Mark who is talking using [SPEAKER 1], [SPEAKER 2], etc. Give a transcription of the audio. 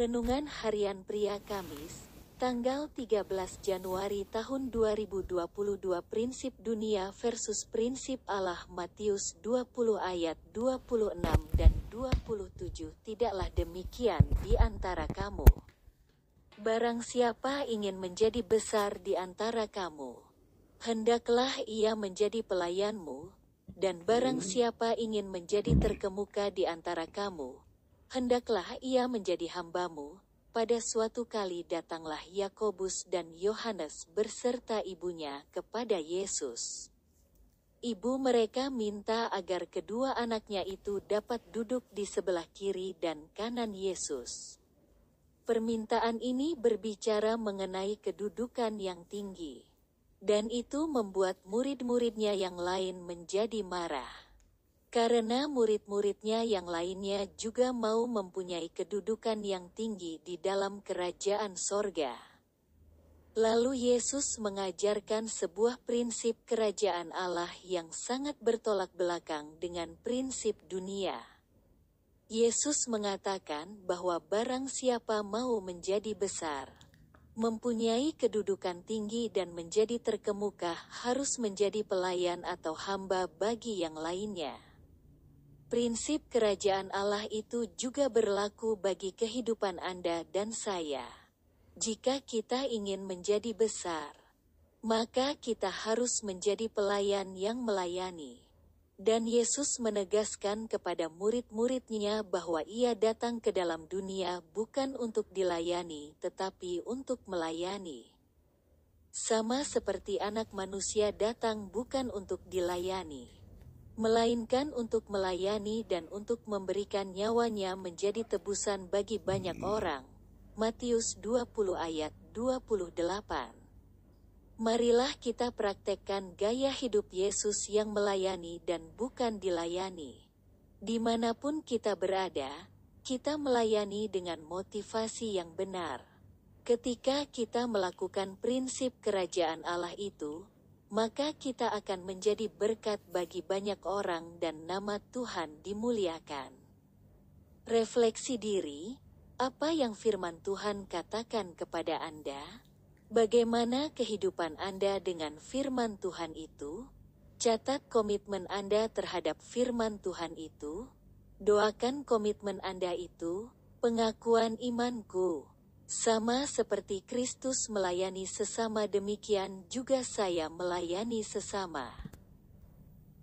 [SPEAKER 1] Renungan Harian Pria Kamis, tanggal 13 Januari tahun 2022 Prinsip dunia versus prinsip Allah Matius 20 ayat 26 dan 27 Tidaklah demikian di antara kamu. Barang siapa ingin menjadi besar di antara kamu, hendaklah ia menjadi pelayanmu, dan barang siapa ingin menjadi terkemuka di antara kamu, hendaklah ia menjadi hambamu. Pada suatu kali datanglah Yakobus dan Yohanes beserta ibunya kepada Yesus. Ibu mereka minta agar kedua anaknya itu dapat duduk di sebelah kiri dan kanan Yesus. Permintaan ini berbicara mengenai kedudukan yang tinggi, dan itu membuat murid-muridnya yang lain menjadi marah. Karena murid-muridnya yang lainnya juga mau mempunyai kedudukan yang tinggi di dalam kerajaan sorga. Lalu Yesus mengajarkan sebuah prinsip kerajaan Allah yang sangat bertolak belakang dengan prinsip dunia. Yesus mengatakan bahwa barang siapa mau menjadi besar, mempunyai kedudukan tinggi dan menjadi terkemuka harus menjadi pelayan atau hamba bagi yang lainnya. Prinsip kerajaan Allah itu juga berlaku bagi kehidupan Anda dan saya. Jika kita ingin menjadi besar, maka kita harus menjadi pelayan yang melayani. Dan Yesus menegaskan kepada murid-muridnya bahwa ia datang ke dalam dunia bukan untuk dilayani tetapi untuk melayani. Sama seperti anak manusia datang bukan untuk dilayani melainkan untuk melayani dan untuk memberikan nyawanya menjadi tebusan bagi banyak orang. Matius 20 ayat 28 Marilah kita praktekkan gaya hidup Yesus yang melayani dan bukan dilayani. Di mana pun kita berada, kita melayani dengan motivasi yang benar. Ketika kita melakukan prinsip kerajaan Allah itu, maka kita akan menjadi berkat bagi banyak orang dan nama Tuhan dimuliakan. Refleksi diri, apa yang firman Tuhan katakan kepada Anda? Bagaimana kehidupan Anda dengan firman Tuhan itu? Catat komitmen Anda terhadap firman Tuhan itu. Doakan komitmen Anda itu, pengakuan imanku. Sama seperti Kristus melayani sesama demikian juga saya melayani sesama.